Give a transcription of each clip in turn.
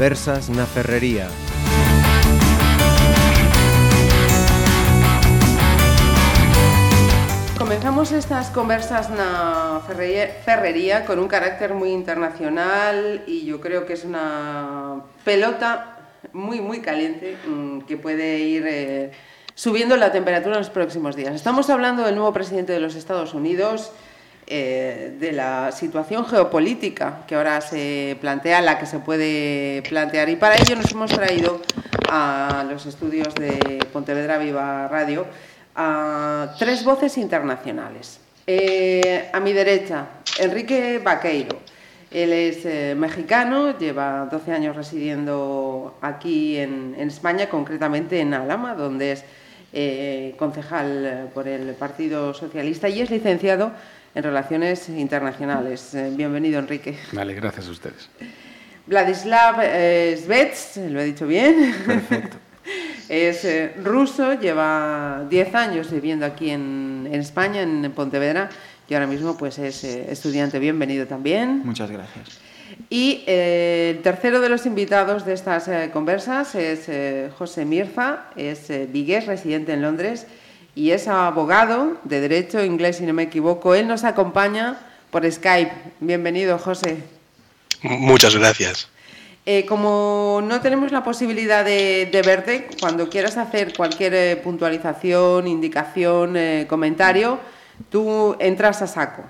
Conversas na Ferrería. Comenzamos estas conversas na ferrería, con un carácter muy internacional y yo creo que es una pelota muy, muy caliente mmm, que puede ir eh, subiendo la temperatura en los próximos días. Estamos hablando del nuevo presidente de los Estados Unidos, eh, de la situación geopolítica que ahora se plantea, la que se puede plantear. Y para ello nos hemos traído a los estudios de Pontevedra Viva Radio a tres voces internacionales. Eh, a mi derecha, Enrique Vaqueiro. Él es eh, mexicano, lleva 12 años residiendo aquí en, en, España, concretamente en Alama, donde es concejal por el Partido Socialista y es licenciado en Relaciones Internacionales. Eh, bienvenido, Enrique. Vale, gracias a ustedes. Vladislav eh, Svets, lo he dicho bien. Perfecto. es eh, ruso, lleva 10 años viviendo aquí en, en, España, en Pontevedra, y ahora mismo pues es eh, estudiante. Bienvenido también. Muchas gracias. Y el tercero de los invitados de estas conversas es José Mirza, es vigués, residente en Londres, y es abogado de Derecho Inglés, si no me equivoco. Él nos acompaña por Skype. Bienvenido, José. Muchas gracias. Eh, como no tenemos la posibilidad de, de verte, cuando quieras hacer cualquier eh, puntualización, indicación, eh, comentario, tú entras a saco.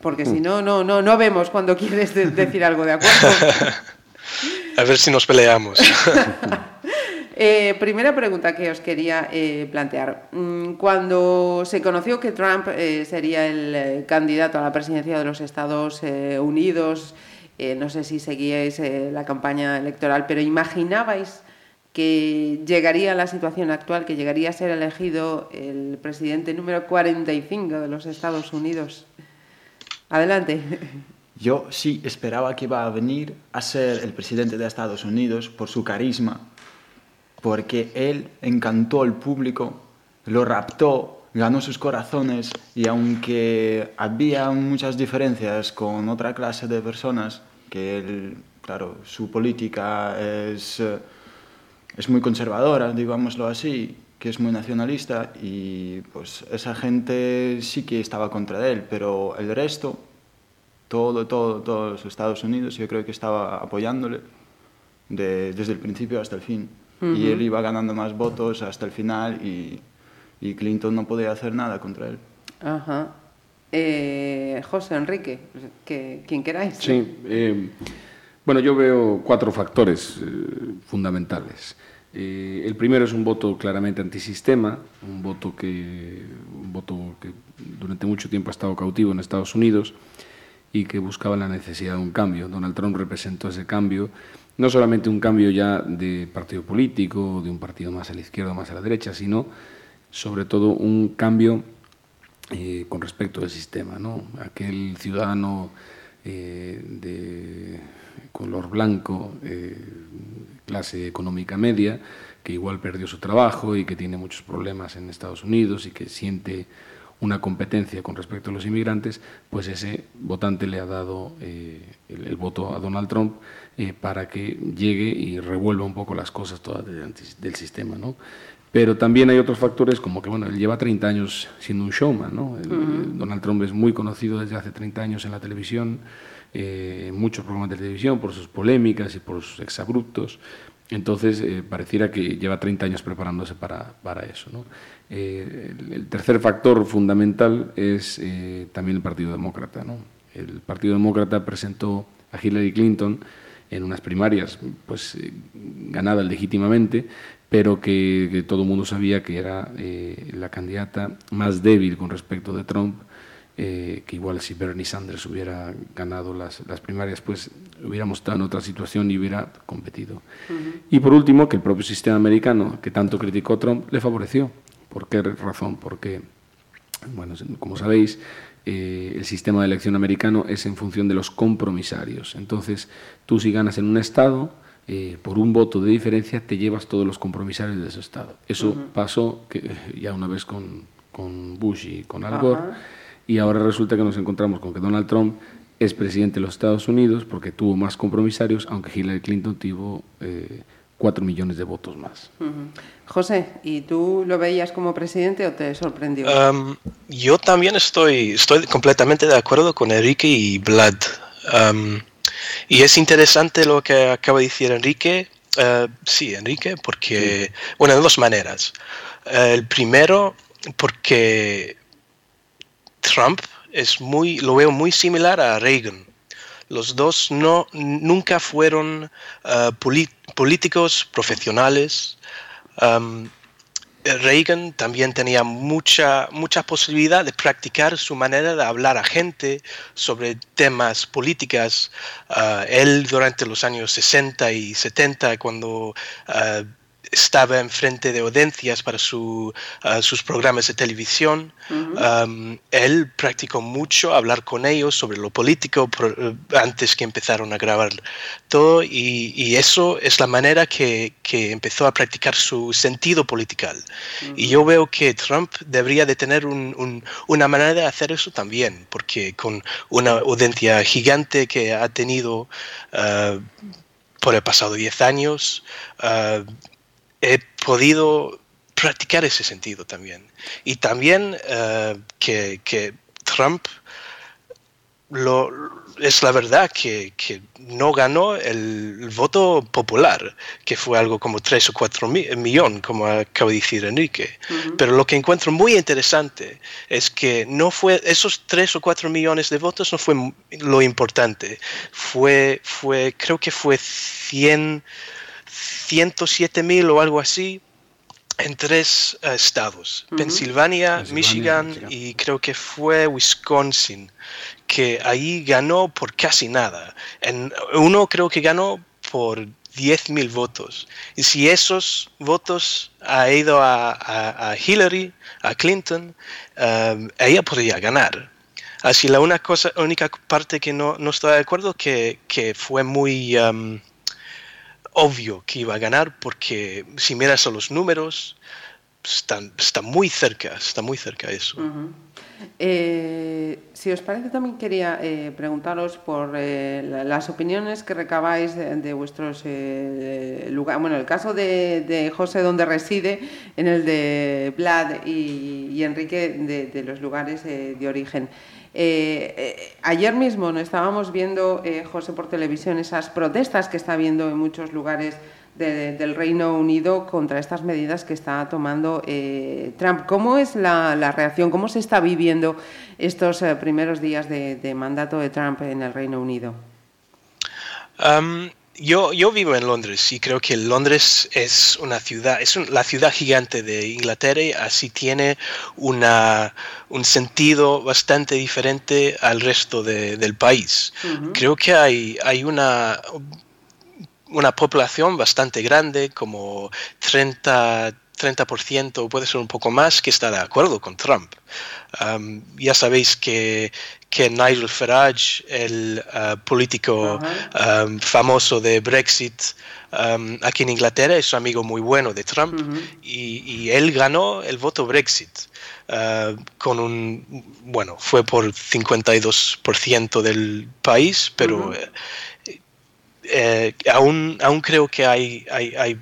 Porque si no, no, no, no vemos cuando quieres de decir algo, ¿de acuerdo? a ver si nos peleamos. Eh, primera pregunta que os quería eh, plantear. Mm, cuando se conoció que Trump eh, sería el candidato a la presidencia de los Estados Unidos, no sé si seguíais la campaña electoral, pero ¿imaginabais que llegaría a la situación actual, que llegaría a ser elegido el presidente número 45 de los Estados Unidos? Adelante. Yo sí esperaba que iba a venir a ser el presidente de Estados Unidos por su carisma, porque él encantó al público, lo raptó, ganó sus corazones y aunque había muchas diferencias con otra clase de personas, que él, claro, su política es, es muy conservadora, digámoslo así, que es muy nacionalista y pues esa gente sí que estaba contra él, pero el resto, todo, todo, todos los Estados Unidos, yo creo que estaba apoyándole de, desde el principio hasta el fin. Uh -huh. Y él iba ganando más votos hasta el final y, y Clinton no podía hacer nada contra él. Ajá. Eh, José Enrique, que, quien queráis. Sí, eh, bueno, yo veo cuatro factores eh, fundamentales. Eh, el primero es un voto claramente antisistema, un voto que, un voto que durante mucho tiempo ha estado cautivo en Estados Unidos y que buscaba la necesidad de un cambio. Donald Trump representó ese cambio no solamente un cambio ya de partido político, de un partido más a la izquierda más a la derecha, sino sobre todo un cambio eh, con respecto al sistema. ¿no? Aquel ciudadano eh, de color blanco, eh, clase económica media, que igual perdió su trabajo y que tiene muchos problemas en Estados Unidos y que siente una competencia con respecto a los inmigrantes, pues ese votante le ha dado eh, el, voto a Donald Trump eh, para que llegue y revuelva un poco las cosas todas de, del sistema, ¿no? Pero también hay otros factores como que, bueno, él lleva 30 años siendo un showman, ¿no? El, uh -huh. Donald Trump es muy conocido desde hace 30 años en la televisión, eh, en muchos programas de televisión, por sus polémicas y por sus exabruptos. Entonces, eh, pareciera que lleva 30 años preparándose para, para eso. ¿no? Eh, el, el, tercer factor fundamental es eh, también el Partido Demócrata. ¿no? El Partido Demócrata presentó a Hillary Clinton en unas primarias pues, eh, ganadas legítimamente, pero que, que, todo el mundo sabía que era eh, la candidata más débil con respecto de Trump eh, que igual si Bernie Sanders hubiera ganado las, las, primarias, pues hubiéramos estado en otra situación y hubiera competido. Uh -huh. Y por último, que el propio sistema americano, que tanto criticó Trump, le favoreció. ¿Por qué razón? Porque, bueno, como sabéis, eh, el sistema de elección americano es en función de los compromisarios. Entonces, tú si ganas en un estado, eh, por un voto de diferencia, te llevas todos los compromisarios de ese estado. Eso uh -huh. pasó que, ya una vez con, con Bush y con Al Gore. Uh -huh y ahora resulta que nos encontramos con que Donald Trump es presidente de los Estados Unidos porque tuvo más compromisarios, aunque Hillary Clinton tuvo eh, cuatro millones de votos más. José, ¿y tú lo veías como presidente o te sorprendió? Um, yo también estoy, estoy completamente de acuerdo con Enrique y Vlad. Um, y es interesante lo que acaba de decir Enrique. Uh, sí, Enrique, porque, bueno, de dos maneras. Uh, el primero, porque Trump es muy, lo veo muy similar a Reagan. Los dos no, nunca fueron uh, políticos profesionales. Reagan también tenía mucha, mucha posibilidad de practicar su manera de hablar a gente sobre temas políticas. Uh, él durante los años 60 y 70, cuando uh, estaba enfrente de audiencias para su, uh, sus programas de televisión. um, él practicó mucho hablar con ellos sobre lo político por, uh, antes que empezaron a grabar todo y, y eso es la manera que, que, empezó a practicar su sentido political. Uh -huh. Y yo veo que Trump debería de tener un, un, una manera de hacer eso también, porque con una audiencia gigante que ha tenido uh, por el pasado 10 años, he podido practicar ese sentido también. Y también uh, que, que, Trump lo, es la verdad que, que no ganó el, voto popular, que fue algo como 3 o 4 mi, millones, como acaba de decir Enrique. Uh -huh. Pero lo que encuentro muy interesante es que no fue esos 3 o 4 millones de votos no fue lo importante. Fue, fue creo que fue 100 107 mil o algo así en tres uh, estados, uh -huh. Pensilvania, Pensilvania Michigan, Michigan, y creo que fue Wisconsin, que ahí ganó por casi nada. En uno creo que ganó por 10 mil votos. Y si esos votos ha ido a, a, a Hillary, a Clinton, um, ella podría ganar. Así la una cosa, única parte que no, no estoy de acuerdo que, que fue muy... Um, obvio que iba a ganar porque si miras a los números está, está muy cerca, está muy cerca eso. Eh, si os parece también quería eh, preguntaros por eh, las opiniones que recabáis de, vuestros eh, lugares, bueno, el caso de, José donde reside, en el de Vlad y, Enrique de, de, los lugares eh, de origen. Eh, eh, ayer mismo no estábamos viendo, eh, José, por televisión esas protestas que está habiendo en muchos lugares de, del Reino Unido contra estas medidas que está tomando Trump. ¿Cómo es la, reacción? ¿Cómo se está viviendo estos primeros días de, mandato de Trump en el Reino Unido? Yo, yo, vivo en Londres y creo que Londres es una ciudad, es un, la ciudad gigante de Inglaterra y así tiene una, un sentido bastante diferente al resto de, del país. Uh -huh. Creo que hay, hay una, una población bastante grande, como 30, 30% puede ser un poco más, que está de acuerdo con Trump. Um, ya sabéis que, que Nigel Farage, el uh, político uh -huh. um, famoso de Brexit um, aquí en Inglaterra, es un amigo muy bueno de Trump uh -huh. y, y, él ganó el voto Brexit. Uh, con un, bueno, fue por 52% del país, pero -huh. eh, eh, aún, aún creo que hay, hay, hay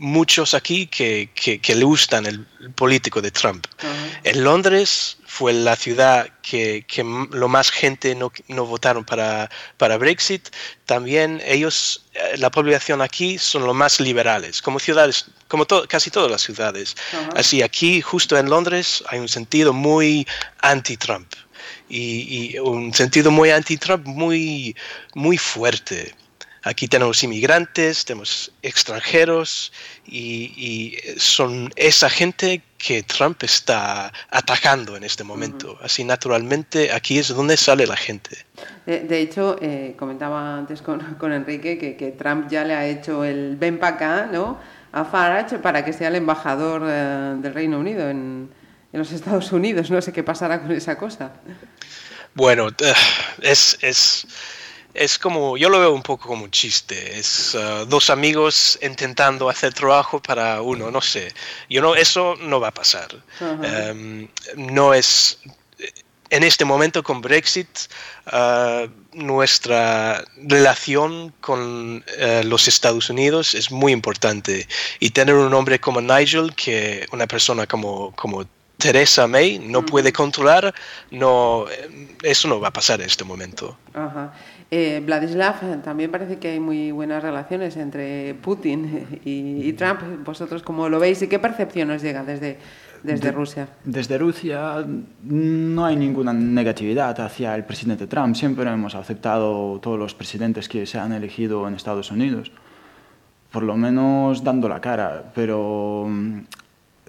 muchos aquí que, que, que, le gustan el, político de Trump. Uh -huh. En Londres fue la ciudad que, que lo más gente no, no, votaron para, para Brexit. También ellos, eh, la población aquí son los más liberales, como ciudades, como to casi todas las ciudades. Uh -huh. Así aquí, justo en Londres, hay un sentido muy anti-Trump. Y, y, un sentido muy anti-Trump muy, muy fuerte. Aquí tenemos inmigrantes, tenemos extranjeros y, y, son esa gente que Trump está atacando en este momento. Uh -huh. Así naturalmente aquí es donde sale la gente. De, de hecho, eh, comentaba antes con, con Enrique que, que, Trump ya le ha hecho el ven para acá ¿no? a Farage para que sea el embajador eh, del Reino Unido en, en los Estados Unidos. No sé qué pasará con esa cosa. Bueno, es... es es como, yo lo veo un poco como un chiste, es uh, dos amigos intentando hacer trabajo para uno, no sé, yo no, eso no va a pasar. Uh -huh. um, no es, en este momento con Brexit, uh, nuestra relación con uh, los Estados Unidos es muy importante. Y tener un hombre como Nigel, que una persona como, como Teresa May no puede controlar, no, eso no va a pasar en este momento. Ajá. Eh, Vladislav, también parece que hay muy buenas relaciones entre Putin y, y, Trump. ¿Vosotros cómo lo veis y qué percepción os llega desde, desde De- Rusia? Desde Rusia no hay ninguna negatividad hacia el presidente Trump. Siempre hemos aceptado todos los presidentes que se han elegido en Estados Unidos, por lo menos dando la cara. Pero mm,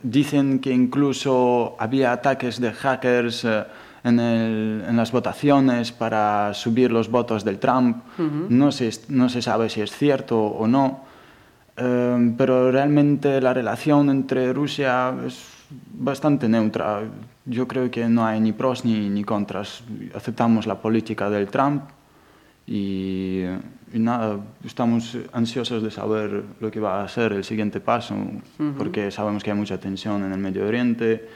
dicen que incluso había ataques de hackers eh, en, el- en las votaciones para subir los votos del Trump. no, se, no se sabe si es cierto o no. Eh, pero realmente la relación entre Rusia es bastante neutra. Yo creo que no hay ni pros ni, ni contras. Aceptamos la política del Trump y, y nada, estamos ansiosos de saber lo que va a ser el siguiente paso, porque sabemos que hay mucha tensión en el Medio Oriente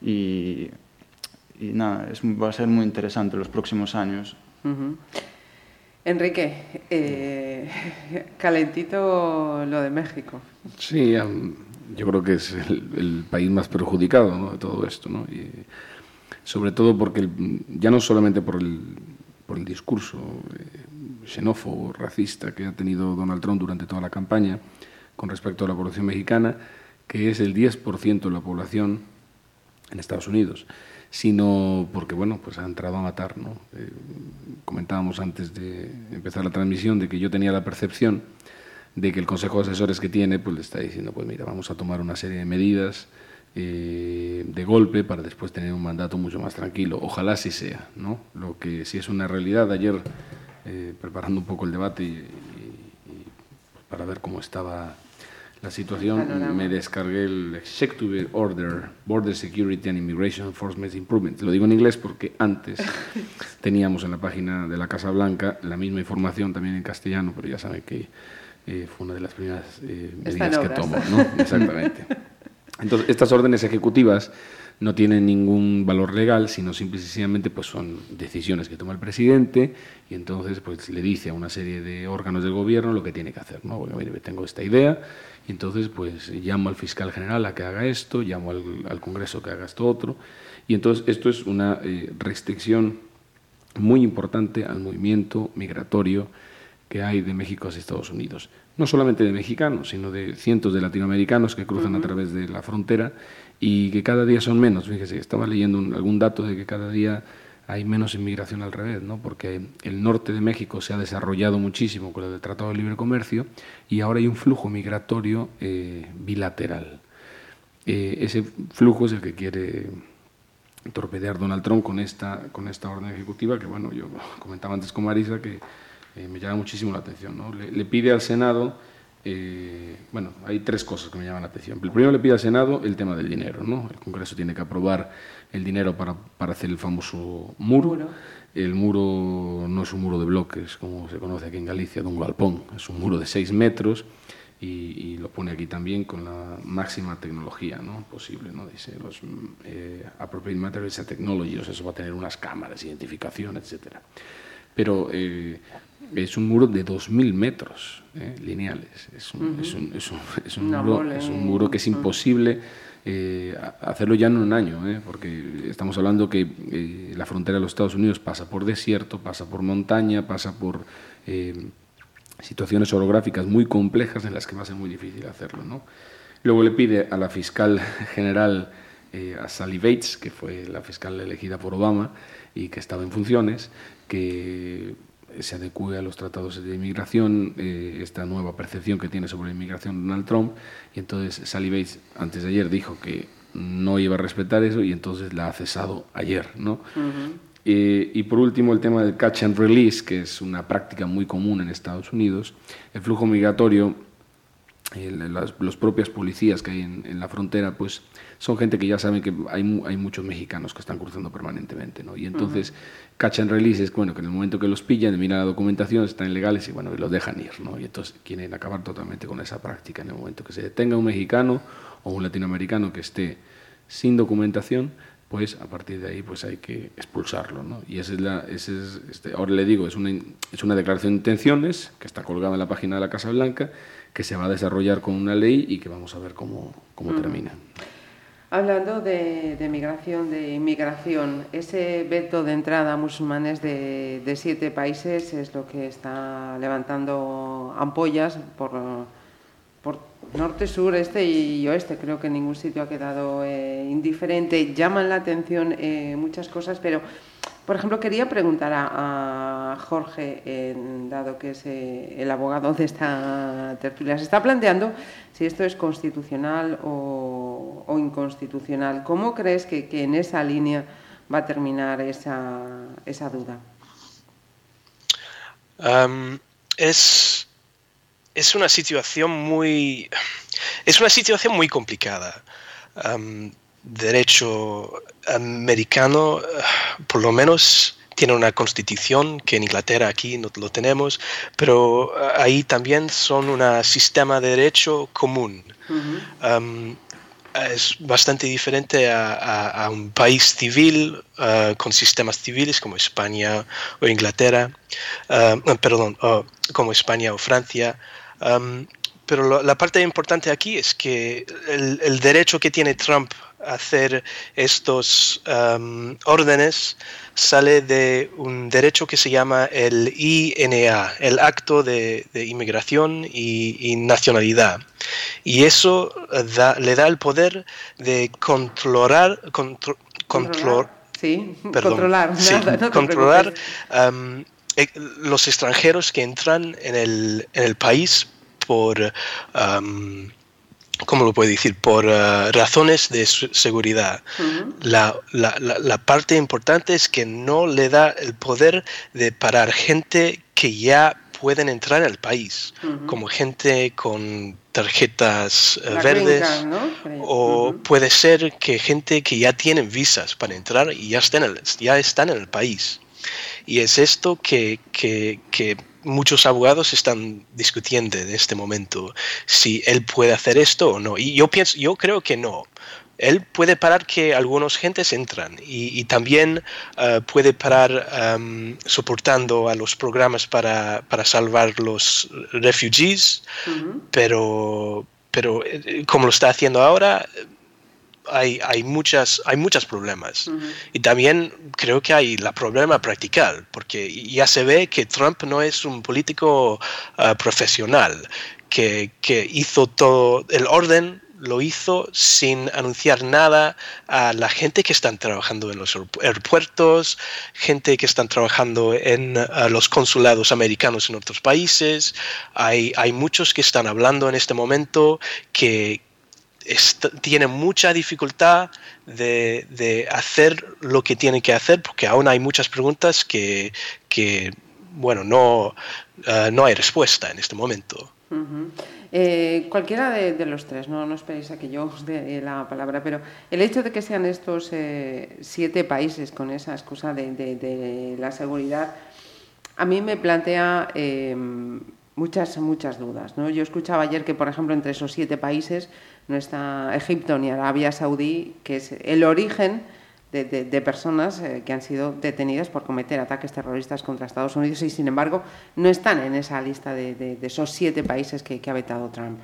y, y nada, es, va a ser muy interesante los próximos años. Enrique, eh, calentito lo de México. Sí, yo creo que es el, el país más perjudicado ¿no? de todo esto, ¿no? Y sobre todo porque el- ya no solamente por el, por el discurso eh, xenófobo, racista que ha tenido Donald Trump durante toda la campaña con respecto a la población mexicana, que es el 10% de la población en Estados Unidos, sino porque bueno, pues ha entrado a matar, ¿no? Eh, comentábamos antes de empezar la transmisión de que yo tenía la percepción de que el Consejo de Asesores que tiene, pues le está diciendo, pues mira, vamos a tomar una serie de medidas eh, de golpe para después tener un mandato mucho más tranquilo. Ojalá así sea, ¿no? Lo que sí es una realidad. Ayer, eh, preparando un poco el debate y, para ver cómo estaba la situación, me descargué el Executive Order, Border Security and Immigration Enforcement Improvement. Lo digo en inglés porque antes teníamos en la página de la Casa Blanca la misma información también en castellano, pero ya saben que eh, fue una de las primeras eh, medidas que tomo, ¿no? Exactamente. Entonces, estas órdenes ejecutivas no tienen ningún valor legal, sino simple y sencillamente pues, son decisiones que toma el presidente y entonces pues, le dice a una serie de órganos del gobierno lo que tiene que hacer. ¿no? Bueno, mire, tengo esta idea y entonces pues llamo al fiscal general a que haga esto, llamo al, al Congreso que haga esto otro. Y entonces esto es una eh, restricción muy importante al movimiento migratorio que hay de México hacia Estados Unidos. No solamente de mexicanos, sino de cientos de latinoamericanos que cruzan a través de la frontera y que cada día son menos. Fíjese, estaba leyendo un- algún dato de que cada día hay menos inmigración al revés, ¿no? porque el norte de México se ha desarrollado muchísimo con el Tratado de Libre Comercio y ahora hay un flujo migratorio eh, bilateral. Eh, ese flujo es el que quiere torpedear Donald Trump con esta, con esta orden ejecutiva, que bueno, yo comentaba antes con Marisa que eh, me llama muchísimo la atención. ¿no? Le, le pide al Senado, eh, bueno, hay tres cosas que me llaman la atención. El primero le pide al Senado el tema del dinero, ¿no? El Congreso tiene que aprobar el dinero para, para hacer el famoso muro. Muro. El muro no es un muro de bloques, como se conoce aquí en Galicia, de un galpón, es un muro de seis metros y, y lo pone aquí también con la máxima tecnología ¿no? posible. ¿no? Dice los eh, appropriate materials and technology, o sea, eso va a tener unas cámaras, identificación, etcétera. Pero eh, es un muro de 2.000 metros eh, lineales. Es un, es un- es un- es un Una muro, mole. es un muro que es imposible eh, hacerlo ya en un año, ¿eh? porque estamos hablando que la frontera de los Estados Unidos pasa por desierto, pasa por montaña, pasa por situaciones orográficas muy complejas en las que va a ser muy difícil hacerlo. ¿no? Luego le pide a la fiscal general, a Sally Bates, que fue la fiscal elegida por Obama y que estaba en funciones, que se adecue a los tratados de inmigración, eh, esta nueva percepción que tiene sobre la inmigración Donald Trump, y entonces Sally Bates antes de ayer dijo que no iba a respetar eso y entonces la ha cesado ayer, ¿no? Eh, y por último, el tema del catch and release, que es una práctica muy común en Estados Unidos. El flujo migratorio, eh, las los propias policías que hay en, en la frontera, pues son gente que ya saben que hay, hay muchos mexicanos que están cruzando permanentemente, ¿no? Y entonces, catch and release es, bueno, que en el momento que los pillan, miran la documentación, están ilegales y, bueno, y los dejan ir, ¿no? Y entonces quieren acabar totalmente con esa práctica. En el momento que se detenga un mexicano o un latinoamericano que esté sin documentación, pues a partir de ahí pues hay que expulsarlo. ¿no? Y esa es la, ese es, este, ahora le digo, es una, es una declaración de intenciones que está colgada en la página de la Casa Blanca, que se va a desarrollar con una ley y que vamos a ver cómo, cómo termina. Hablando de, migración, de inmigración, ese veto de entrada a musulmanes de, de siete países es lo que está levantando ampollas por, por norte, sur, este y oeste. Creo que ningún sitio ha quedado eh, indiferente. Llaman la atención eh, muchas cosas, pero, por ejemplo, quería preguntar a, Jorge, dado que es eh, el abogado de esta tertulia, se está planteando si esto es constitucional o, inconstitucional. ¿Cómo crees que, en esa línea va a terminar esa, duda? Es una situación muy es una situación muy complicada. Derecho americano, por lo menos tiene una constitución que en Inglaterra aquí no lo tenemos, pero uh, ahí también son un sistema de derecho común. Uh -huh. um, es bastante diferente a, a, a un país civil uh, con sistemas civiles como España o Inglaterra, uh, perdón, como España o Francia. Um, pero lo, la parte importante aquí es que el, el, derecho que tiene Trump hacer estos um, órdenes sale de un derecho que se llama el INA, el Acto de, de Inmigración y, y, Nacionalidad. Y eso da, le da el poder de controlar, contro, control, sí, perdón, controlar, sí, nada, no controlar um, los extranjeros que entran en el, en el país por, um, ¿cómo lo puedo decir? Por uh, razones de seguridad. Uh -huh. la, la, la, la, parte importante es que no le da el poder de parar gente que ya pueden entrar al país, uh -huh. como gente con tarjetas uh, verdes, o -huh. puede ser que gente que ya tienen visas para entrar y ya están en el, ya están en el país. Y es esto que, que, que muchos abogados están discutiendo en este momento, si él puede hacer esto o no. Y yo pienso, yo creo que no. Él puede parar que algunos gentes entran y, y también uh, puede parar um, soportando a los programas para, para salvar los refugees, uh -huh. pero, pero eh, como lo está haciendo ahora, hay, hay, muchas, hay muchos problemas. Uh -huh. Y también creo que hay el problema practical, porque ya se ve que Trump no es un político uh, profesional, que, que hizo todo el orden lo hizo sin anunciar nada a la gente que están trabajando en los aeropuertos, gente que están trabajando en uh, los consulados americanos en otros países. Hay, hay muchos que están hablando en este momento que, tiene mucha dificultad de, de, hacer lo que tiene que hacer porque aún hay muchas preguntas que, que bueno, no, uh, no hay respuesta en este momento. Uh -huh. eh, cualquiera de, de, los tres, no, no esperéis a que yo os dé la palabra, pero el hecho de que sean estos eh, siete países con esa excusa de, de, la seguridad, a mí me plantea eh, muchas, muchas dudas. ¿no? Yo escuchaba ayer que, por ejemplo, entre esos siete países no está Egipto ni Arabia Saudí, que es el origen de, de, de personas eh, que han sido detenidas por cometer ataques terroristas contra Estados Unidos y, sin embargo, no están en esa lista de, de esos siete países que, que, ha vetado Trump.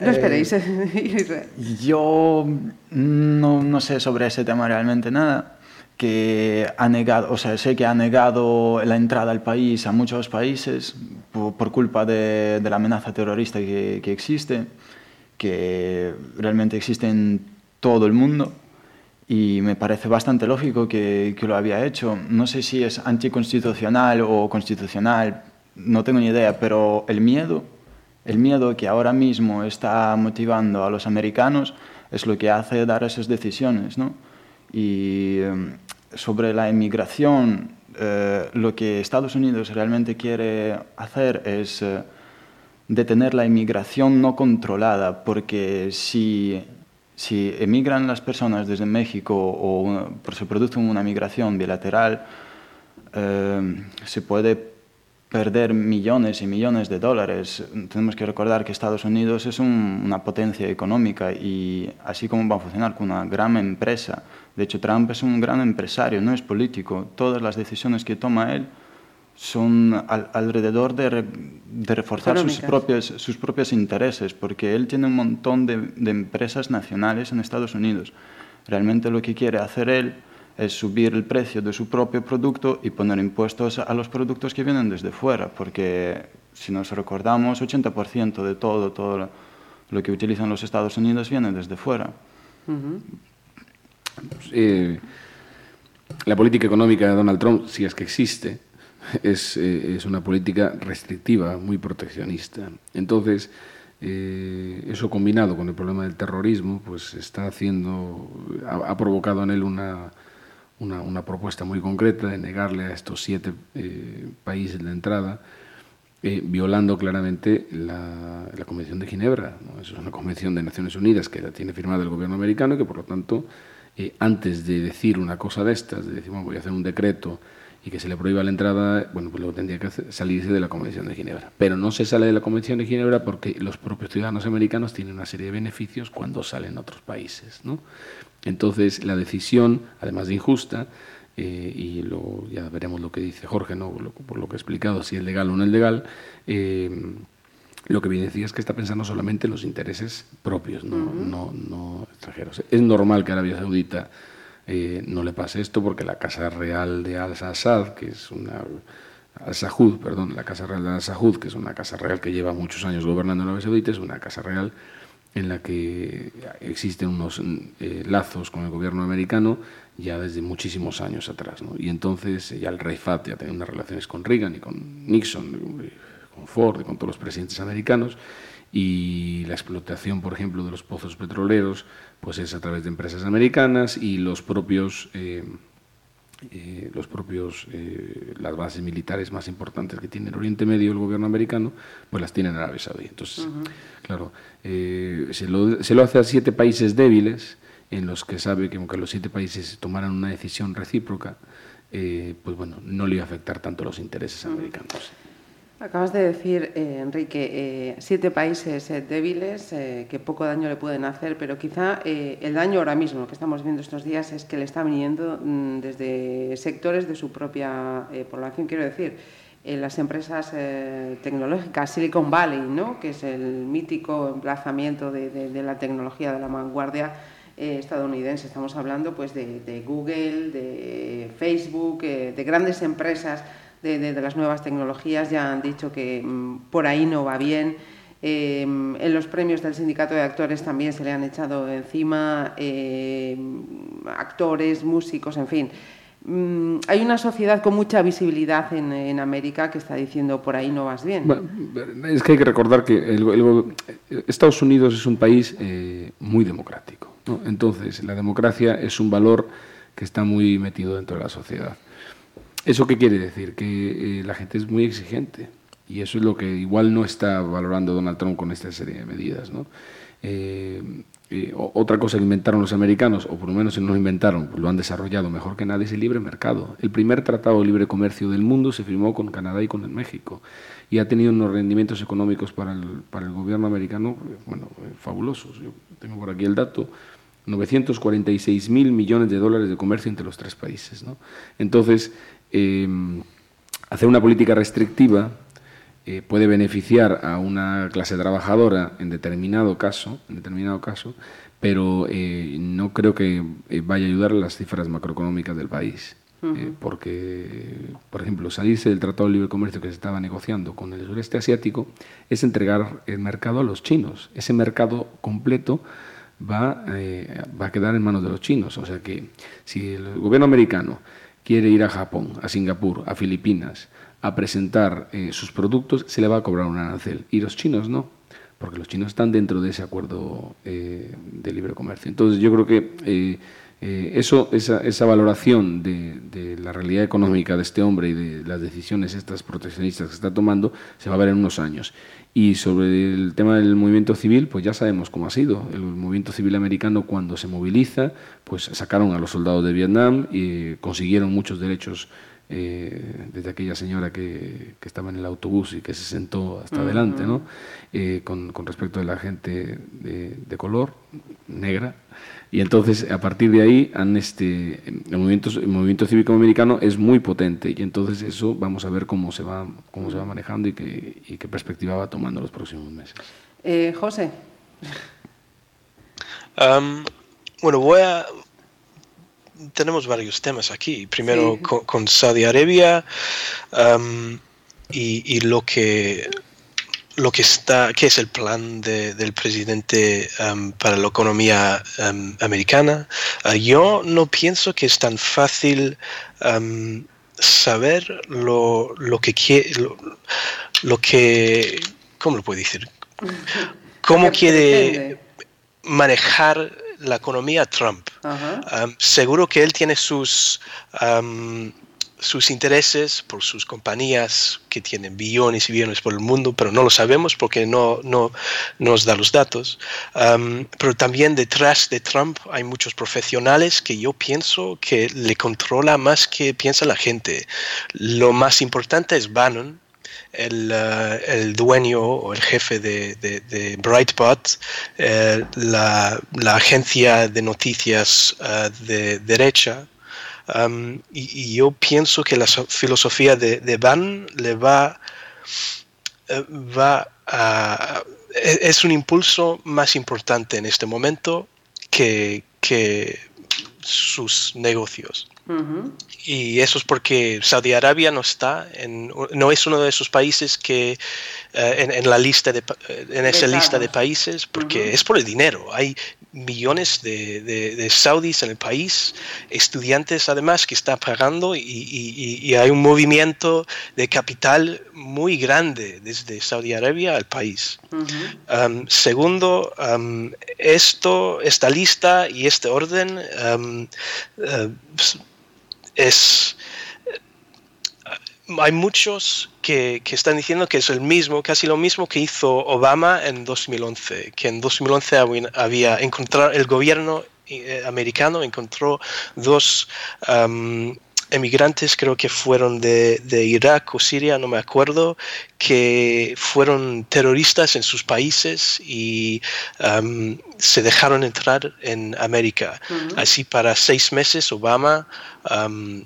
No esperéis. Eh, yo no, no sé sobre ese tema realmente nada que ha negado, o sea, sé que ha negado la entrada al país a muchos países por, por culpa de, de, la amenaza terrorista que, que, existe, que realmente existe en todo el mundo y me parece bastante lógico que, que lo había hecho. No sé si es anticonstitucional o constitucional, no tengo ni idea, pero el miedo, el miedo que ahora mismo está motivando a los americanos es lo que hace dar esas decisiones, ¿no? Y sobre la inmigración, eh, lo que Estados Unidos realmente quiere hacer es eh, detener la inmigración no controlada, porque si, si emigran las personas desde México o se produce una migración bilateral, eh, se puede perder millones y millones de dólares. Tenemos que recordar que Estados Unidos es una potencia económica y así como va a funcionar con una gran empresa. De hecho, Trump es un gran empresario, no es político. Todas las decisiones que toma él son alrededor de, reforzar sus propios, sus propios intereses, porque él tiene un montón de, de empresas nacionales en Estados Unidos. Realmente lo que quiere hacer él es subir el precio de su propio producto y poner impuestos a los productos que vienen desde fuera, porque si nos recordamos, 80% de todo, todo lo que utilizan los Estados Unidos viene desde fuera. La política económica de Donald Trump, si es que existe, es, eh, es una política restrictiva, muy proteccionista. Entonces, eh, eso combinado con el problema del terrorismo, pues está haciendo, ha provocado en él una, una, una, propuesta muy concreta de negarle a estos siete eh, países la entrada, eh, violando claramente la, la, Convención de Ginebra. Eso es una convención de Naciones Unidas que la tiene firmada el gobierno americano y que, por lo tanto, eh, antes de decir una cosa de estas, de decir, bueno, voy a hacer un decreto y que se le prohíba la entrada, bueno, pues luego tendría que salirse de la Convención de Ginebra. Pero no se sale de la Convención de Ginebra porque los propios ciudadanos americanos tienen una serie de beneficios cuando salen a otros países, ¿no? Entonces, la decisión, además de injusta, eh, y luego ya veremos lo que dice Jorge, ¿no? por lo que he explicado, si es legal o no es legal, eh, lo que evidencia es que está pensando solamente en los intereses propios, no, no, no extranjeros. Es normal que Arabia Saudita eh, no le pase esto porque la Casa Real de Al-Assad, que es una... Al-Sahud, perdón, la Casa Real de Al-Sahud, que es una casa real que lleva muchos años gobernando Arabia Saudita, es una casa real en la que existen unos eh, lazos con el gobierno americano ya desde muchísimos años atrás. Y entonces ya el rey Fat ya tenía unas relaciones con Reagan y con Nixon, con Ford y con todos los presidentes americanos. Y la explotación, por ejemplo, de los pozos petroleros pues es a través de empresas americanas y los propios... Eh, eh, los propios, eh, las bases militares más importantes que tiene el Oriente Medio el gobierno americano, pues las tiene en Arabia Saudí. Entonces, claro, eh, se, lo, se, lo, hace a siete países débiles, en los que sabe que aunque los siete países tomaran una decisión recíproca, pues bueno, no le iba a afectar tanto los intereses americanos. Acabas de decir, eh, Enrique, eh, siete países eh, débiles que poco daño le pueden hacer, pero quizá el daño ahora mismo que estamos viendo estos días es que le está viniendo mm, desde sectores de su propia población, quiero decir, las empresas tecnológicas, Silicon Valley, ¿no? que es el mítico emplazamiento de, la tecnología de la vanguardia estadounidense. Estamos hablando pues, de Google, de Facebook, de grandes empresas de, las nuevas tecnologías ya han dicho que mm, por ahí no va bien. Em, en los premios del sindicato de actores también se le han echado encima em, actores, músicos, en fin. Mm, hay una sociedad con mucha visibilidad en, América que está diciendo por ahí no vas bien. es que hay que recordar que Estados Unidos es un país eh, muy democrático. Entonces, la democracia es un valor que está muy metido dentro de la sociedad. ¿Eso qué quiere decir? Que eh, la gente es muy exigente y eso es lo que igual no está valorando Donald Trump con esta serie de medidas. ¿no? Eh, eh, otra cosa que inventaron los americanos, o por lo menos si no lo inventaron, pues lo han desarrollado mejor que nadie, es el libre mercado. El primer tratado de libre comercio del mundo se firmó con Canadá y con México y ha tenido unos rendimientos económicos para el, para el gobierno americano bueno, fabulosos. Yo tengo por aquí el dato. 946 mil millones de dólares de comercio entre los tres países. ¿no? Entonces, Em, hacer una política restrictiva eh, puede beneficiar a una clase trabajadora en determinado caso, en determinado caso, pero eh, no creo que eh, vaya a ayudar a las cifras macroeconómicas del país. porque, por ejemplo, salirse del Tratado de Libre Comercio que se estaba negociando con el sureste asiático es entregar el mercado a los chinos. Ese mercado completo va, va a quedar en manos de los chinos. O sea que si el gobierno americano quiere ir a Japón, a Singapur, a Filipinas, a presentar eh, sus productos, se le va a cobrar un arancel. Y los chinos no, porque los chinos están dentro de ese acuerdo eh, de libre comercio. Entonces yo creo que eh, eso, esa, esa valoración de, de, la realidad económica de este hombre y de las decisiones estas proteccionistas que está tomando se va a ver en unos años. Y sobre el tema del movimiento civil, pues ya sabemos cómo ha sido. El movimiento civil americano cuando se moviliza, pues sacaron a los soldados de Vietnam y consiguieron muchos derechos eh, desde aquella señora que, que, estaba en el autobús y que se sentó hasta adelante, ¿no? Eh, con, con, respecto de la gente de, de, color, negra. Y entonces, a partir de ahí, han este, el, movimiento, el movimiento cívico americano es muy potente y entonces eso vamos a ver cómo se va, cómo se va manejando y qué, y qué perspectiva va tomando los próximos meses. Eh, José. Um, bueno, voy a, tenemos varios temas aquí. Primero sí. con, con, Saudi Arabia um, y, y, lo que lo que está, que es el plan de, del presidente um, para la economía um, americana. Uh, yo no pienso que es tan fácil saber lo, lo que quiere, lo, lo, que, ¿cómo lo puedo decir? ¿Cómo quiere manejar la economía Trump. Uh -huh. um, seguro que él tiene sus, um, sus intereses por sus compañías que tienen billones y billones por el mundo, pero no lo sabemos porque no, no nos da los datos. Um, pero también detrás de Trump hay muchos profesionales que yo pienso que le controla más que piensa la gente. Lo más importante es Bannon, el, uh, el, dueño o el jefe de, de, Breitbart, eh, la, la, agencia de noticias uh, de derecha. Um, y, y, yo pienso que la filosofía de, de Van le va, uh, va a, es un impulso más importante en este momento que, que sus negocios. Uh -huh. Y eso es porque Saudi Arabia no está, en, no es uno de esos países que en, en, la lista de, en esa lista de países, porque uh -huh. es por el dinero. Hay millones de, de, de, saudis en el país, estudiantes además que están pagando y, y, y, hay un movimiento de capital muy grande desde Saudi Arabia al país. Uh -huh. um, segundo, um, esto, esta lista y este orden um, uh, es hay muchos que, que, están diciendo que es el mismo, casi lo mismo que hizo Obama en 2011, que en 2011 había encontrado el gobierno eh, americano encontró dos um, emigrantes, creo que fueron de, de, Irak o Siria, no me acuerdo, que fueron terroristas en sus países y um, se dejaron entrar en América. Uh -huh. Así para seis meses Obama um,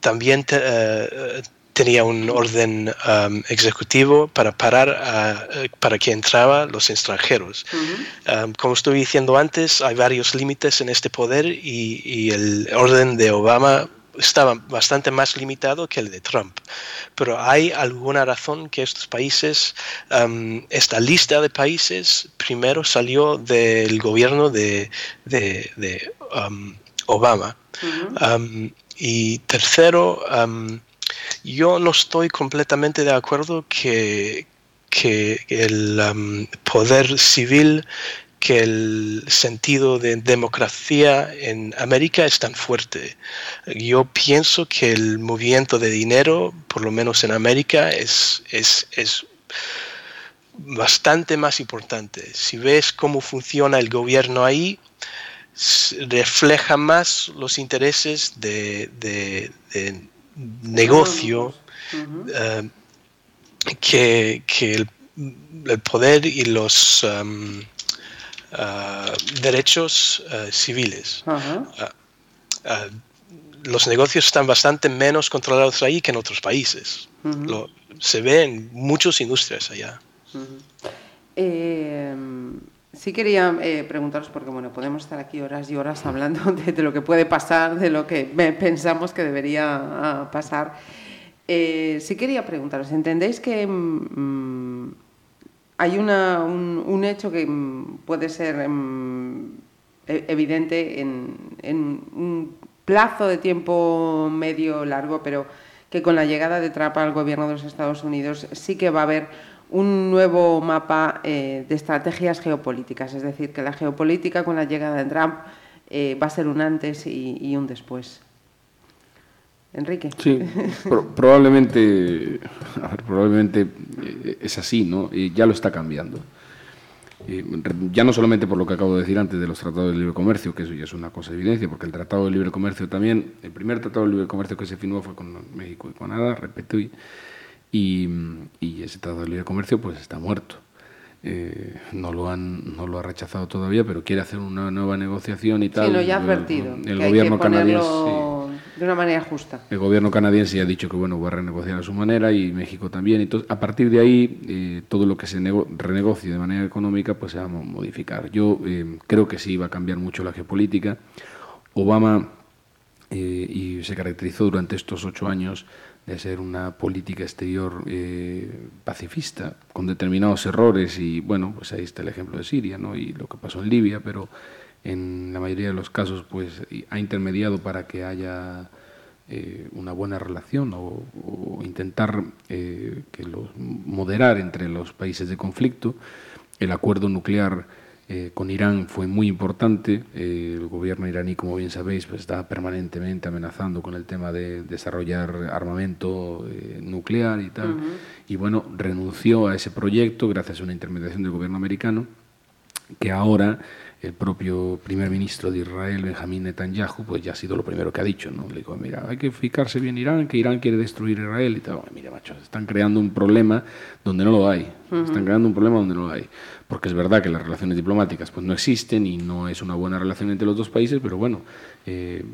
también te, uh, tenía un orden um, ejecutivo para parar a, para que entraba los extranjeros. Uh -huh. um, como estuve diciendo antes, hay varios límites en este poder y, y, el orden de Obama estaba bastante más limitado que el de Trump. Pero hay alguna razón que estos países, um, esta lista de países, primero salió del gobierno de, de, de Obama. Uh -huh. Y tercero, yo no estoy completamente de acuerdo que, que el poder civil, que el sentido de democracia en América es tan fuerte. Yo pienso que el movimiento de dinero, por lo menos en América, es, es, es bastante más importante. Si ves cómo funciona el gobierno ahí, refleja más los intereses de, de, de negocio uh -huh. uh, que, que el, el, poder y los um, uh, derechos civiles. -huh. los negocios están bastante menos controlados ahí que en otros países. -huh. Lo, se ve en muchas industrias allá. Eh, Sí quería eh, preguntaros, porque bueno, podemos estar aquí horas y horas hablando de, lo que puede pasar, de lo que pensamos que debería uh, pasar. Eh, sí quería preguntaros, ¿entendéis que mmm, hay una, un, hecho que mm, puede ser mmm, evidente en, en, un plazo de tiempo medio largo, pero que con la llegada de Trump al gobierno de los Estados Unidos sí que va a haber un nuevo mapa eh, de estrategias geopolíticas, es decir, que la geopolítica con la llegada de Trump eh, va a ser un antes y, y un después. Enrique. Sí, pro probablemente, probablemente eh, es así, ¿no? Y ya lo está cambiando. ya no solamente por lo que acabo de decir antes de los tratados de libre comercio, que eso ya es una cosa de evidencia, porque el tratado de libre comercio también, el primer tratado de libre comercio que se firmó fue con México y Canadá, repito, y, y ese tratado de libre comercio pues está muerto. Eh, no lo han no lo ha rechazado todavía, pero quiere hacer una nueva negociación y tal. Sí, no, ya ha advertido. El, gobierno canadiense de una manera justa. El gobierno canadiense ya ha dicho que bueno va a renegociar a su manera y México también. Entonces, a partir de ahí, eh, todo lo que se renegocie de manera económica, pues se va a modificar. Yo eh, creo que sí va a cambiar mucho la geopolítica. Obama y se caracterizó durante estos ocho años de ser una política exterior eh, pacifista, con determinados errores, y bueno, pues ahí está el ejemplo de Siria ¿no? y lo que pasó en Libia, pero en la mayoría de los casos pues ha intermediado para que haya eh, una buena relación o, intentar eh, que los, moderar entre los países de conflicto. El acuerdo nuclear eh, con Irán fue muy importante. Eh, el gobierno iraní, como bien sabéis, pues está permanentemente amenazando con el tema de desarrollar armamento eh, nuclear y tal. Y bueno, renunció a ese proyecto gracias a una intermediación del gobierno americano, que ahora el propio primer ministro de Israel, Benjamín Netanyahu, pues ya ha sido lo primero que ha dicho, ¿no? Le dijo, mira, hay que fijarse bien Irán, que Irán quiere destruir Israel y tal. mira, macho, están creando un problema donde no lo hay. Están creando un problema donde no lo hay. Porque es verdad que las relaciones diplomáticas pues no existen y no es una buena relación entre los dos países, pero bueno, eh,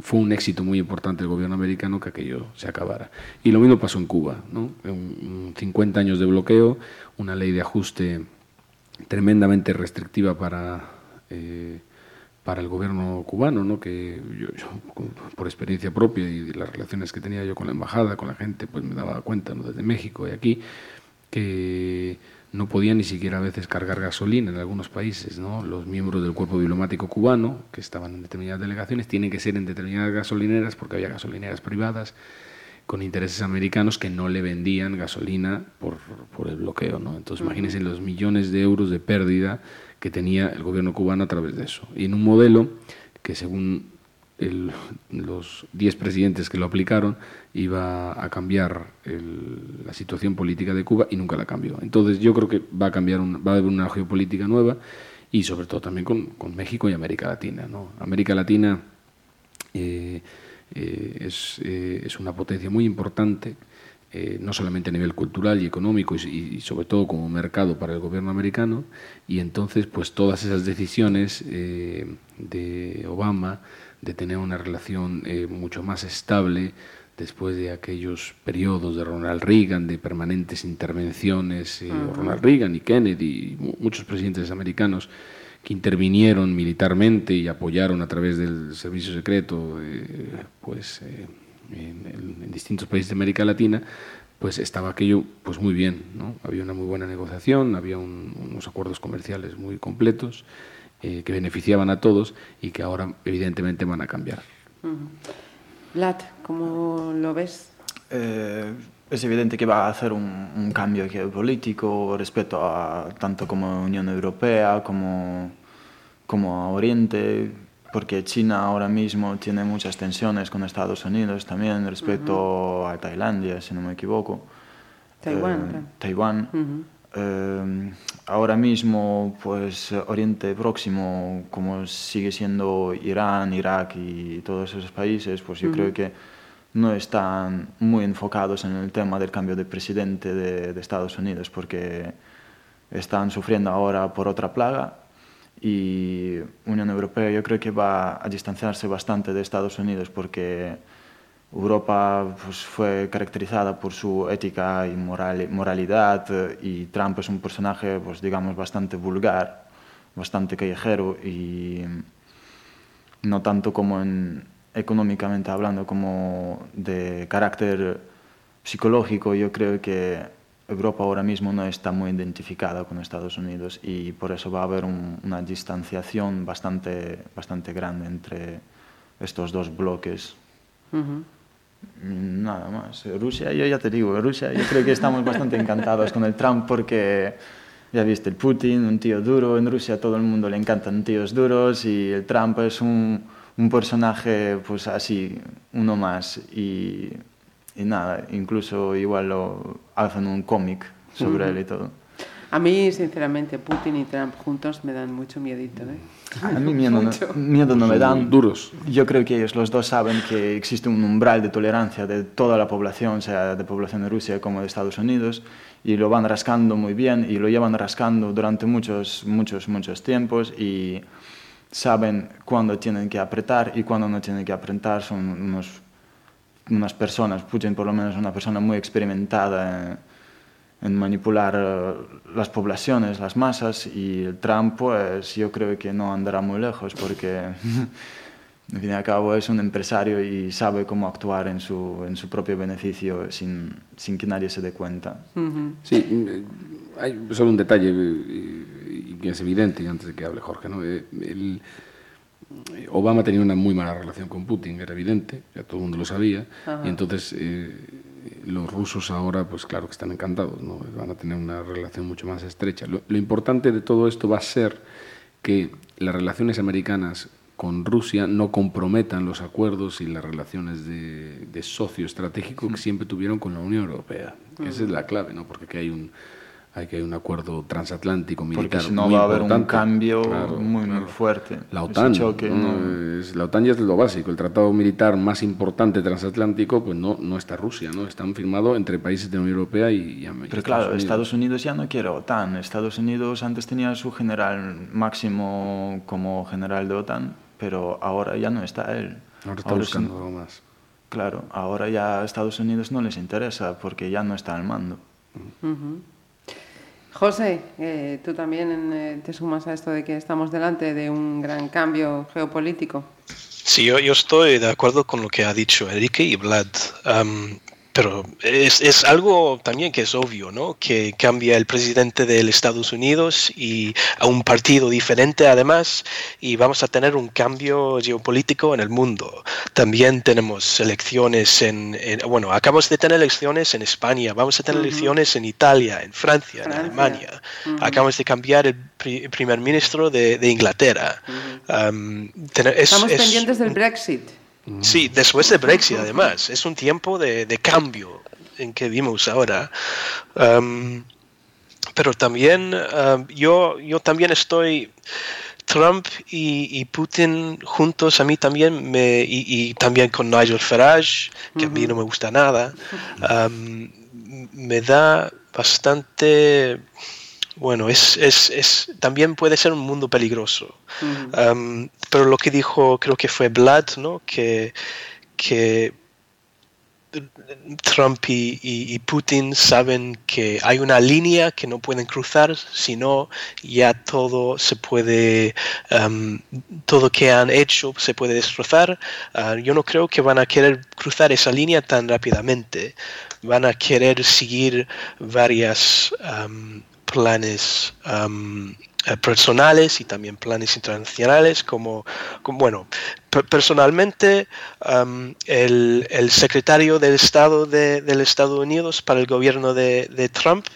fue un éxito muy importante del gobierno americano que aquello se acabara. Y lo mismo pasó en Cuba, ¿no? 50 años de bloqueo, una ley de ajuste tremendamente restrictiva para eh, para el gobierno cubano, ¿no? que yo, por experiencia propia y las relaciones que tenía yo con la embajada, con la gente, pues me daba cuenta ¿no? desde México y aquí, que no podían ni siquiera a veces cargar gasolina en algunos países. ¿no? Los miembros del cuerpo diplomático cubano, que estaban en determinadas delegaciones, tienen que ser en determinadas gasolineras porque había gasolineras privadas con intereses americanos que no le vendían gasolina por, por el bloqueo. ¿no? Entonces, imagínense los millones de euros de pérdida que tenía el gobierno cubano a través de eso. Y en un modelo que según los 10 presidentes que lo aplicaron iba a cambiar la situación política de Cuba y nunca la cambió. Entonces yo creo que va a cambiar, va a haber una geopolítica nueva y sobre todo también con, con México y América Latina. ¿no? América Latina eh, eh, es, eh, es, una potencia muy importante eh, no solamente a nivel cultural y económico y, sobre todo como mercado para el gobierno americano y entonces pues todas esas decisiones eh, de Obama de tener una relación eh, mucho más estable después de aquellos periodos de Ronald Reagan de permanentes intervenciones Ronald Reagan y Kennedy y muchos presidentes americanos que intervinieron militarmente y apoyaron a través del servicio secreto pues en, distintos países de América Latina, pues estaba aquello pues muy bien, ¿no? Había una muy buena negociación, había unos acuerdos comerciales muy completos eh, que beneficiaban a todos y que ahora evidentemente van a cambiar. Lat, ¿cómo lo ves? Eh, es evidente que va a hacer un, un, cambio geopolítico respecto a tanto como Unión Europea como, como a Oriente porque China ahora mismo tiene muchas tensiones con Estados Unidos también respecto a Tailandia, si no me equivoco. Taiwán. Eh, Taiwán. Eh, ahora mismo, pues Oriente Próximo, como sigue siendo Irán, Irak y todos esos países, pues yo creo que no están muy enfocados en el tema del cambio de presidente de, de Estados Unidos, porque están sufriendo ahora por otra plaga y Unión Europea yo creo que va a distanciarse bastante de Estados Unidos porque Europa pues, fue caracterizada por su ética y moral, moralidad y Trump es un personaje pues, digamos bastante vulgar, bastante callejero y no tanto como en, económicamente hablando como de carácter psicológico. Yo creo que Europa ahora mismo no está muy identificada con Estados Unidos y por eso va a haber un, una distanciación bastante, bastante grande entre estos dos bloques. Uh -huh. Nada más. Rusia, yo ya te digo, Rusia, yo creo que estamos bastante encantados con el Trump porque ya viste, el Putin, un tío duro, en Rusia todo el mundo le encantan tíos duros y el Trump es un, un personaje pues así, uno más y y nada, incluso igual lo hacen un cómic sobre él y todo. A mí, sinceramente, Putin y Trump juntos me dan mucho miedito. ¿eh? A mí miedo, no, miedo no me dan. Duros. Yo creo que ellos los dos saben que existe un umbral de tolerancia de toda la población, sea de población de Rusia como de Estados Unidos, y lo van rascando muy bien y lo llevan rascando durante muchos, muchos, muchos tiempos y saben cuándo tienen que apretar y cuándo no tienen que apretar. Son unos, unas personas, Putin por lo menos una persona muy experimentada. En, en manipular eh, las poblaciones, las masas, y el Trump, pues yo creo que no andará muy lejos porque, al fin y al cabo, es un empresario y sabe cómo actuar en su, en su propio beneficio sin, sin que nadie se dé cuenta. Sí, mm, hay solo un detalle y que es evidente, antes de que hable Jorge, ¿no? Eh, el, Obama tenía una muy mala relación con Putin, era evidente, ya todo el mundo lo sabía, y entonces eh, los rusos ahora, pues claro que están encantados, ¿no? van a tener una relación mucho más estrecha. Lo, importante de todo esto va a ser que las relaciones americanas con Rusia no comprometan los acuerdos y las relaciones de, socio estratégico que siempre tuvieron con la Unión Europea. Esa es la clave, ¿no? porque hay un, hay que hay un acuerdo transatlántico militar Porque si no va a haber un cambio muy, muy fuerte. La OTAN, es, la OTAN ya es lo básico. El tratado militar más importante transatlántico, pues no, no está Rusia, ¿no? Están firmados entre países de la Unión Europea y, y Pero claro, Estados Unidos ya no quiere OTAN. Estados Unidos antes tenía su general máximo como general de OTAN, pero ahora ya no está él. Ahora está buscando algo más. Claro, ahora ya a Estados Unidos no les interesa porque ya no está al mando. José, eh, tú también eh, te sumas a esto de que estamos delante de un gran cambio geopolítico. Sí, yo, yo estoy de acuerdo con lo que ha dicho Enrique y Vlad. Pero es, es, algo también que es obvio, ¿no? Que cambia el presidente de Estados Unidos y a un partido diferente además y vamos a tener un cambio geopolítico en el mundo. También tenemos elecciones en, bueno, acabamos de tener elecciones en España, vamos a tener elecciones en Italia, en Francia, en Alemania. Acabamos de cambiar el, primer ministro de, de Inglaterra. Estamos pendientes del Brexit. Sí, después de Brexit además. Es un tiempo de, cambio en que vimos ahora. pero también yo, yo también estoy... Trump y, Putin juntos a mí también me y, también con Nigel Farage que a mí no me gusta nada me da bastante bueno, es, es, es, también puede ser un mundo peligroso. Um, pero lo que dijo, creo que fue Vlad, ¿no? que, que Trump y, Putin saben que hay una línea que no pueden cruzar, sino ya todo se puede, um, todo que han hecho se puede destrozar. Uh, yo no creo que van a querer cruzar esa línea tan rápidamente. Van a querer seguir varias um, planes eh, personales y también planes internacionales, como, bueno, personalmente el, el, secretario del Estado de, del Estados Unidos para el gobierno de, de Trump,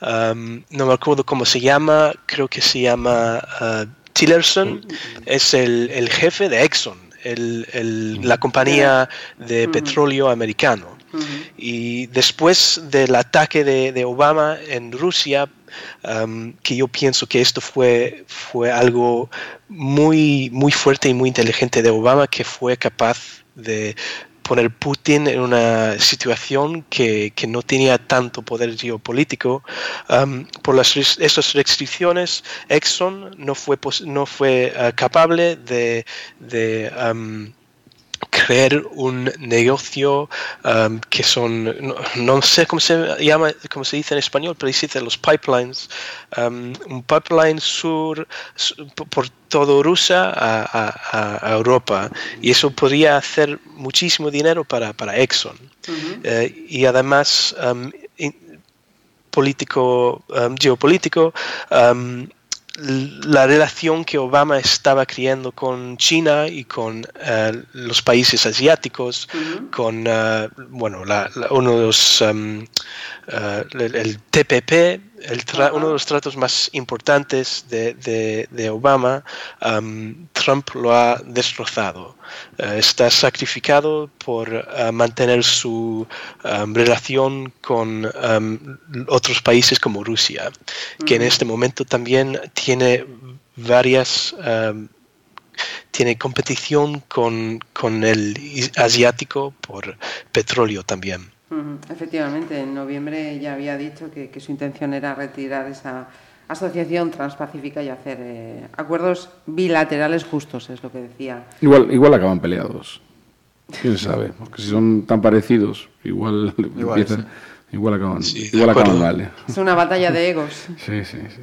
no me acuerdo cómo se llama, creo que se llama uh, Tillerson, es el, el, jefe de Exxon, el, el, la compañía de petróleo americano. Y después del ataque de, de Obama en Rusia, que yo pienso que esto fue, fue algo muy, muy fuerte y muy inteligente de Obama, que fue capaz de poner Putin en una situación que, que no tenía tanto poder geopolítico. por las, esas restricciones, Exxon no fue, no fue uh, capaz de crear un negocio um, que son, no, sé cómo se llama, cómo se dice en español, pero dice los pipelines, um, un pipeline sur, por todo Rusia a, Europa. Y eso podría hacer muchísimo dinero para, para Exxon. Eh, y además, um, político, geopolítico, la relación que Obama estaba creando con China y con eh, los países asiáticos, con uh, bueno, uno de los um, uh, el, TPP, el uno de los tratos más importantes de, de, Obama, um, Trump lo ha destrozado. Uh, está sacrificado por uh, mantener su um, relación con um, otros países como Rusia, que en este momento también tiene varias tiene competición con, con, el asiático por petróleo también. Efectivamente, en noviembre ya había dicho que, su intención era retirar esa asociación transpacífica y hacer eh, acuerdos bilaterales justos, es lo que decía. Igual, igual acaban peleados. Quién sabe, porque si son tan parecidos, igual, igual, igual acaban, igual acaban mal. ¿eh? Es una batalla de egos. sí, sí, sí.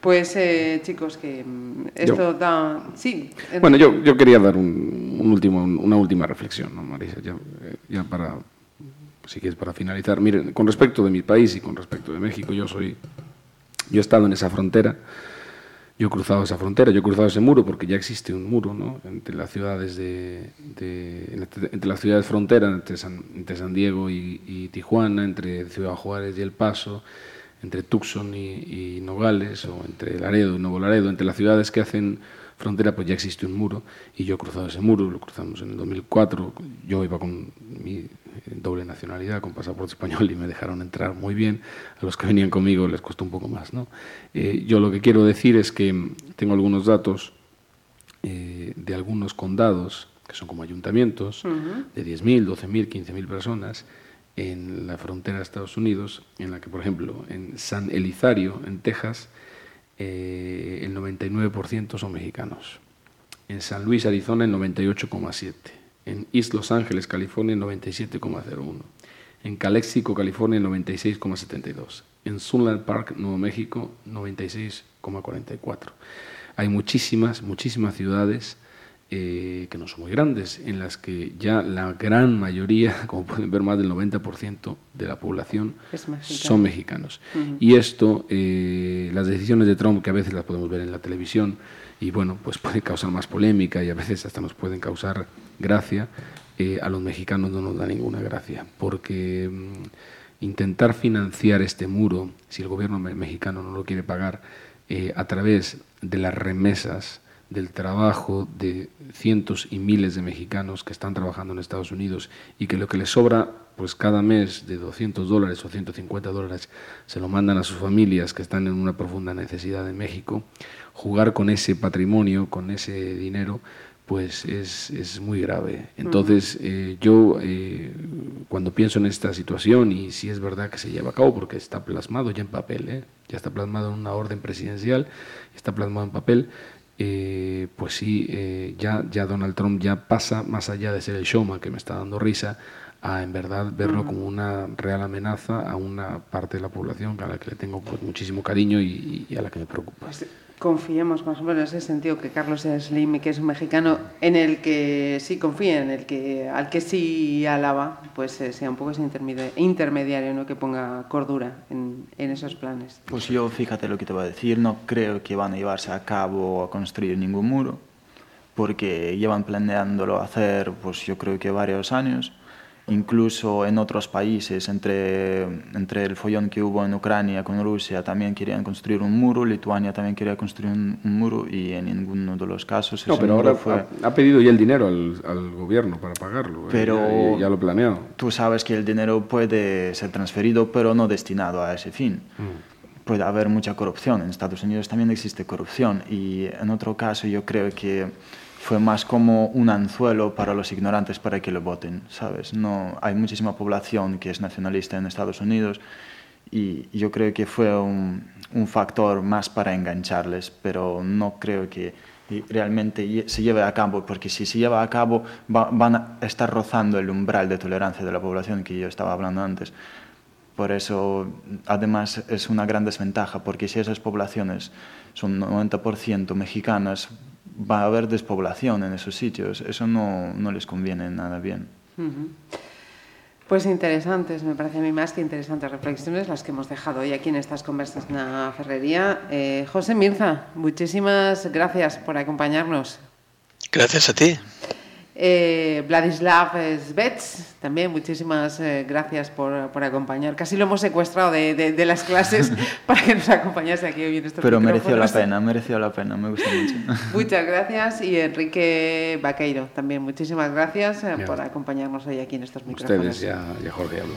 Pues eh, chicos, que mm, esto da... Sí. Bueno, yo, yo quería dar un, último, una última reflexión, ¿no, Marisa? Ya, ya para, si quieres, para finalizar. Miren, con respecto de mi país y con respecto de México, yo soy... Yo he estado en esa frontera, yo he cruzado esa frontera, yo he cruzado ese muro porque ya existe un muro ¿no? entre las ciudades de, entre las ciudades frontera, entre San, entre San Diego y, y Tijuana, entre Ciudad Juárez y El Paso, entre Tucson y, Nogales, o entre Laredo y Nuevo Laredo, entre las ciudades que hacen frontera, pues ya existe un muro, y yo he cruzado ese muro, lo cruzamos en el 2004, yo iba con mi doble nacionalidad, con pasaporte español, y me dejaron entrar muy bien, a los que venían conmigo les costó un poco más. ¿no? Eh, yo lo que quiero decir es que tengo algunos datos eh, de algunos condados, que son como ayuntamientos, de 10.000, 12.000, 15.000 personas, en la frontera de Estados Unidos, en la que, por ejemplo, en San Elizario, en Texas, eh, el 99% son mexicanos. En San Luis, Arizona, el 98,7%. En East Los Ángeles, California, el 97,01%. En Calexico, California, el 96,72%. En Sunland Park, Nuevo México, 96,44%. Hay muchísimas, muchísimas ciudades eh, que no son muy grandes, en las que ya la gran mayoría, como pueden ver, más del 90% de la población son mexicanos. Y esto, eh, las decisiones de Trump, que a veces las podemos ver en la televisión, y bueno, pues puede causar más polémica y a veces hasta nos pueden causar gracia, eh, a los mexicanos no nos da ninguna gracia, porque mm, intentar financiar este muro, si el gobierno mexicano no lo quiere pagar, a través de las remesas, del trabajo de cientos y miles de mexicanos que están trabajando en Estados Unidos y que lo que les sobra pues cada mes de 200 dólares o 150 dólares se lo mandan a sus familias que están en una profunda necesidad en México, jugar con ese patrimonio, con ese dinero, pues es, es muy grave. Entonces eh, yo eh, cuando pienso en esta situación y si es verdad que se lleva a cabo, porque está plasmado ya en papel, ¿eh? ya está plasmado en una orden presidencial, está plasmado en papel, eh, pues sí, eh, ya, ya Donald Trump ya pasa más allá de ser el showman que me está dando risa, a en verdad verlo como una real amenaza a una parte de la población a la que le tengo pues, muchísimo cariño y, a la que me preocupa. Confiemos más o menos en ese sentido que Carlos Slim, que es un mexicano en el que sí confía, en el que al que sí alaba, pues eh, sea un poco ese intermediario, ¿no? que ponga cordura en, en, esos planes. Pues yo, fíjate lo que te voy a decir, no creo que van a llevarse a cabo a construir ningún muro, porque llevan planeándolo hacer, pues yo creo que varios años incluso en otros países, entre, entre el follón que hubo en Ucrania con Rusia, también querían construir un muro, Lituania también quería construir un, muro y en ninguno de los casos... No, pero ahora fue... ha, pedido ya el dinero al, al gobierno para pagarlo, ¿eh? pero ya, lo planeado. Tú sabes que el dinero puede ser transferido, pero no destinado a ese fin. Mm. Puede haber mucha corrupción, en Estados Unidos también existe corrupción y en otro caso yo creo que fue más como un anzuelo para los ignorantes para que lo voten, ¿sabes? No, hay muchísima población que es nacionalista en Estados Unidos y yo creo que fue un, factor más para engancharles, pero no creo que realmente se lleve a cabo, porque si se lleva a cabo van a estar rozando el umbral de tolerancia de la población que yo estaba hablando antes. Por eso, además, es una gran desventaja, porque si esas poblaciones son 90% mexicanas, va a haber despoblación en esos sitios. Eso no, no les conviene nada bien. Pues interesantes, me parece a mí más que interesantes reflexiones las que hemos dejado hoy aquí en estas conversas en la ferrería. Eh, José Mirza, muchísimas gracias por acompañarnos. Gracias a ti. Eh, Vladislav Svets, también muchísimas eh, gracias por, por, acompañar. Casi lo hemos secuestrado de, de, de, las clases para que nos acompañase aquí hoy en estos Pero mereció la pena, mereció la pena, me gusta mucho. Muchas gracias y Enrique Vaqueiro también muchísimas gracias eh, por acompañarnos hoy aquí en estos micrófonos. Ustedes ya, ya Jorge habló.